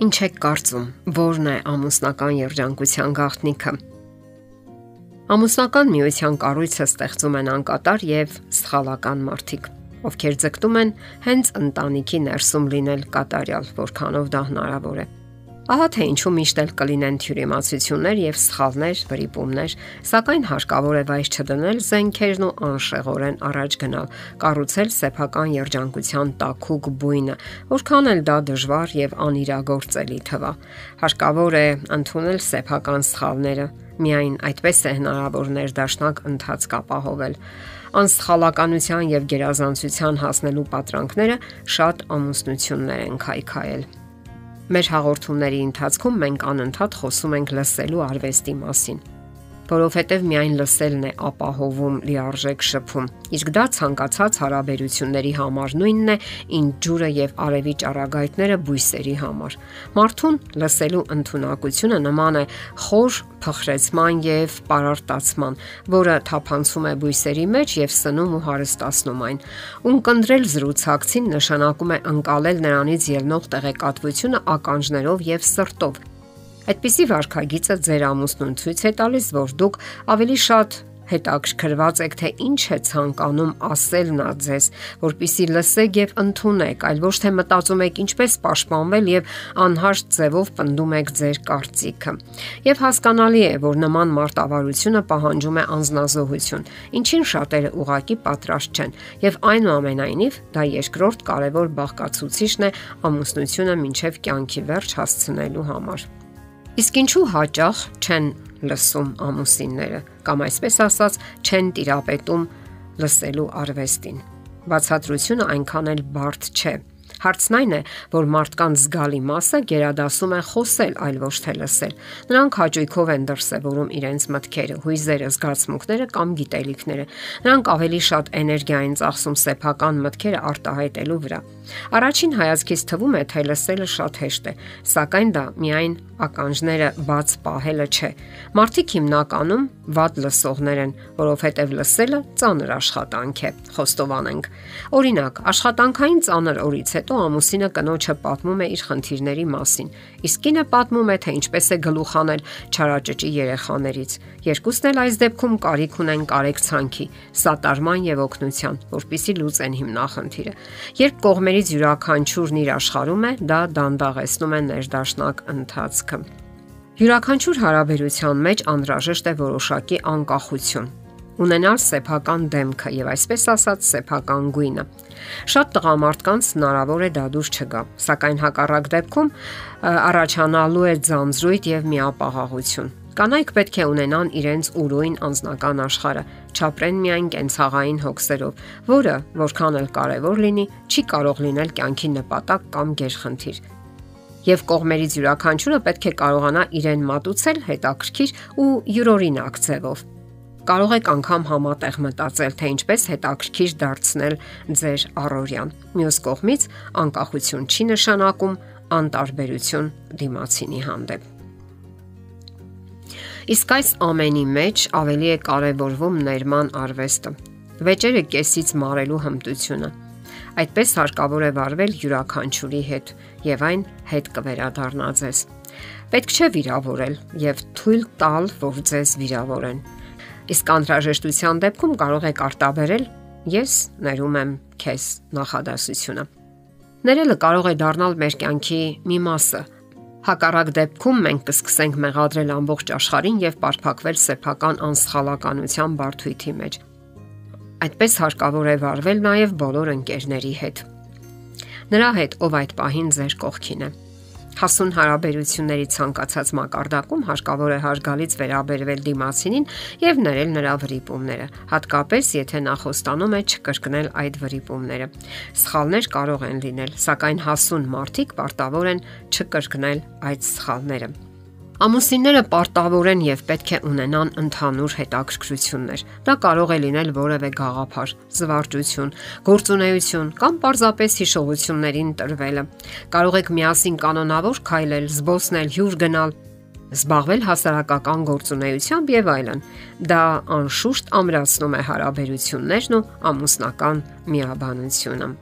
Ինչ եք կարծում, ո՞րն է ամուսնական երջանկության գաղտնիքը։ Ամուսնական միության կառույցը ստեղծում են անկատար եւ սխալական մարդիկ, ովքեր ձգտում են հենց ընտանիքի ներսում լինել կատարյալ, որքանով դա հնարավոր է։ Ահա թե ինչու միշտ էլ կլինեն թյուրիմացություններ եւ սխալներ, վրիպումներ, սակայն հարկավոր է վայր չդնել զենքերն ու անշեղորեն առաջ գնալ, կառուցել սեփական երջանկության տակուկ բույնը, որքան էլ դա դժվար եւ անիրագործելի թվա։ Հարկավոր է ընդունել սեփական սխալները, միայն այդպես է հնարավոր ներդաշնակ ընթացք ապահովել անսխալականության եւ գերազանցության հասնելու պատրանքները շատ ամուսնություններ են քայքայել։ Մեր հաղորդումների ընթացքում մենք անընդհատ խոսում ենք լսելու արվեստի մասին որովհետև միայն լսելն է ապահովում լիարժեք շփում։ Իսկ դա ցանկացած հարաբերությունների համար նույնն է, ինչ ջուրը եւ արևի ճառագայթները բույսերի համար։ Մարդուն լսելու ընտունակությունը նման է խոր փխրեցման եւ պարարտացման, որը թափանցում է բույսերի մեջ եւ սնում ու հարստացնում այն։ Ունկնդրել զրուցակցին նշանակում է անցալել նրանից ելնող տեղեկատվությունը ականջներով եւ սրտով Այդպիսի վարքագիծը ձեր ամուսնուն ցույց է տալիս, որ դուք ավելի շատ հետաքրքրված եք թե ինչ է ցանկանում ասել նա ձեզ, որpիսի լսեք եւ ընդունեք, այլ ոչ թե մտածում եք ինչպես պաշտպանվել եւ անհաշտ ձևով պնդում եք ձեր կարծիքը։ Եվ հասկանալի է, որ նման մարտավարությունը պահանջում է անznազողություն, ինչին շատերը ուղակի պատրաստ չեն, եւ այնուամենայնիվ դա երկրորդ կարևոր բաղկացուցիչն է ամուսնությունը մինչև կյանքի վերջ հասցնելու համար։ Իսկ ինչու հաճախ չեն լսում ամուսինները կամ այսպես ասած չեն տիրապետում լսելու արվեստին։ Բացատրությունը այնքան էլ բարդ չէ։ Հարցն այն է, որ մարդկանց զգալի մասը գերադասում են խոսել, այլ ոչ թե լսել։ Նրանք հաճույքով են դրսևորում իրենց մտքերը, հույզերը, զգացմունքները կամ գիտելիքները։ Նրանք ավելի շատ էներգիա են ծախսում սեփական մտքերը արտահայտելու վրա։ Առաջին հայացքից թվում է, թե լսելը շատ հեշտ է, սակայն դա միայն ականջները բաց պահելը չէ։ Մարդիկ հիմնականում վատ լսողներ են, որովհետև լսելը ծանր աշխատանք է։ Խոստովանենք։ Օրինակ, աշխատանքային ծանր օրից հետո ամուսինը կնոջը պատմում է իր խնդիրների մասին, իսկ կինը պատմում է, թե ինչպես է գլուխ անել չարաճճի երեխաներից։ Երկուսն էլ այս դեպքում կարիք ունեն կարեկցանքի, սատարման եւ օգնության, որpիսի լուծեն հիմնախնդիրը։ Երբ կողմերից յուրաքանչյուրն իր աշխարհում է, դա դանդաղեցնում է ներդաշնակ ընթացքը։ Յուրաքանչյուր հարաբերության մեջ անհրաժեշտ է որոշակի անկախություն ունենալ սեփական դեմքը եւ այսպես ասած սեփական գույնը։ Շատ տղամարդկանց հնարավոր է դա դուրս չգա, սակայն հակառակ դեպքում առաջանալու է ձանձրույթ եւ միապաղաղություն։ Կանայք պետք է ունենան իրենց ուրույն անznական աշխարհը, չապրեն միայն կենցաղային հոգսերով, որը, որքան էլ կարևոր լինի, չի կարող լինել կյանքի նպատակ կամ գերխնդիր եւ կողմերից յուրաքանչյուրը պետք է կարողանա իրեն մատուցել հետաքրքիր ու յուրօրինակ ձևով։ Կարող եք անգամ համատեղ մտածել, թե ինչպես հետաքրքիր դարձնել ձեր առօրյան։ Մյուս կողմից, անկախություն չի նշանակում անտարբերություն դիմացինի հանդեպ։ Իսկ այս ամենի մեջ ավելի է կարևորվում ներման արվեստը։ Վեճերը կեսից մարելու հմտությունը։ Այդպես հարկավոր է վարվել յուրաքանչյուրի հետ եւ այն հետ կվերադառնա ձեզ։ Պետք չէ վիրավորել եւ թույլ տալ, որ ձեզ վիրավորեն Իսկ անհրաժեշտության դեպքում կարող եք արտաբերել. Ես ներում եմ քեզ նախադասությունը։ Ներելը կարող է դառնալ մեր կյանքի մի մասը։ Հակառակ դեպքում մենք կսկսենք մեղադրել ամբողջ աշխարհին եւ պարփակվել սեփական անսխալականության բարթույթի մեջ։ Այդպես հարկավոր է վարվել նաև բոլոր ընկերների հետ։ Նրա հետ, ով այդ պահին ձեր կողքին է հասուն հարաբերությունների ցանկացած մակարդակում հարկավոր է հարգալից վերաբերվել դիմացինին եւ ներել նրա վրիպումները, հատկապես եթե նա խոստանում է չկրկնել այդ վրիպումները։ Սխալներ կարող են լինել, սակայն հասուն մարդիկ պարտավոր են չկրկնել այդ սխալները։ Ամուսինները պարտավոր են եւ պետք է ունենան ընդհանուր հետաքրքրություններ։ Դա կարող է լինել որևէ գաղափար, զվարճություն, գործունեություն կամ պարզապես հիշողություններին տրվելը։ Կարող եք միասին կանոնավոր քայլել, զբոսնել, հյուր գնալ, զբաղվել հասարակական գործունեությամբ եւ այլն։ Դա անշուշտ ամրացնում է հարաբերություններն ու ամուսնական միաբանությունը։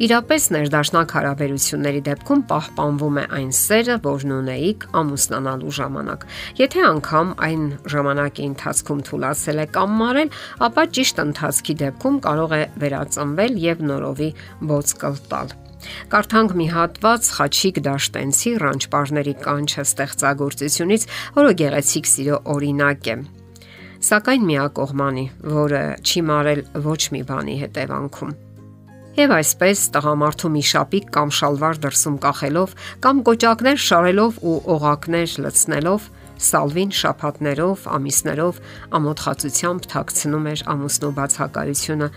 Իրապես ներդաշնակ հարաբերությունների դեպքում պահպանվում է այն սերը, որն ունեիք ամուսնանալու ժամանակ։ Եթե անգամ այն ժամանակի ընթացքում թուլացել է կամ մարել, ապա ճիշտ ընթացքի դեպքում կարող է վերածնվել եւ նորովի ոցկլ տալ։ Կարդանք մի հատված Խաչիկ Դաշտենցի ռանչպարների կանչը ստեղծագործությունից, որը գեղեցիկ սիրո օրինակ է սակայն միակողմանի, որը չի մարել ոչ մի բանի հետևանքում։ Եվ այսպես տղամարդու մի շապիկ կամ շալվար դրսում կախելով կամ կոճակներ շարելով ու օղակներ լցնելով Սալվին շապատներով, ամիսներով ամոթխածությամբ թաքցնում էր ամուսնու բացակայությունը,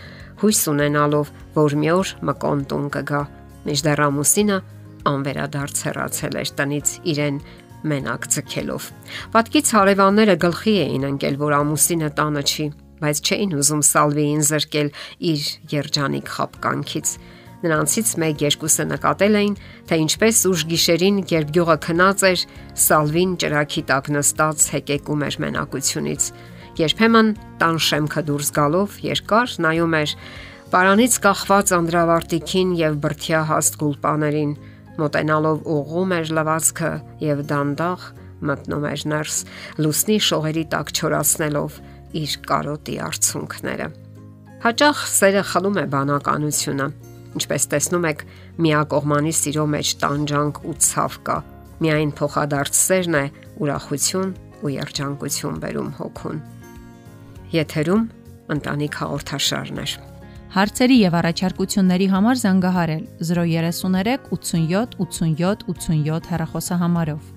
հույս ունենալով, որ մի օր մկոն տուն կգա։ Միջդեռ ամուսինը անվերադարձ հեռացել էր տնից իրեն մենակ ցկելով։ Պատկից հարևանները գլխի էին ընկել, որ ամուսինը տանը չի բայց չէին ուզում Սալվիին զրկել իր երջանիկ խապկանքից։ Նրանցից մեկ երկուսը նկատել էին, թե ինչպես ուժ գիշերին, երբ գյուղը քնած էր, Սալվին ճրակի տակ նստած հեկեկում էր մենակությունից։ Երբեմն տան շեմքը դուրս գալով երկար նայում էր Պարանից կախված անդրավարտիքին եւ բրթյա հաստ գուլպաներին, մոտենալով ուղում էր լվացքը եւ դանդաղ մտնում էր ներս, լուսնի շողերի տակ չորացնելով իր կարոտի արցունքները։ Հաճախ սերը խլում է բանականությունը։ Ինչպես տեսնում եք, միակողմանի սիրո մեջ տանջանք ու ցավ կա։ Միայն փոխադարձ սերն է ուրախություն ու երջանկություն բերում հոգուն։ Եթերում ընտանիք հաղորդաշարն է։ Հարցերի եւ առաջարկությունների համար զանգահարել 033 87 87 87 հեռախոսահամարով։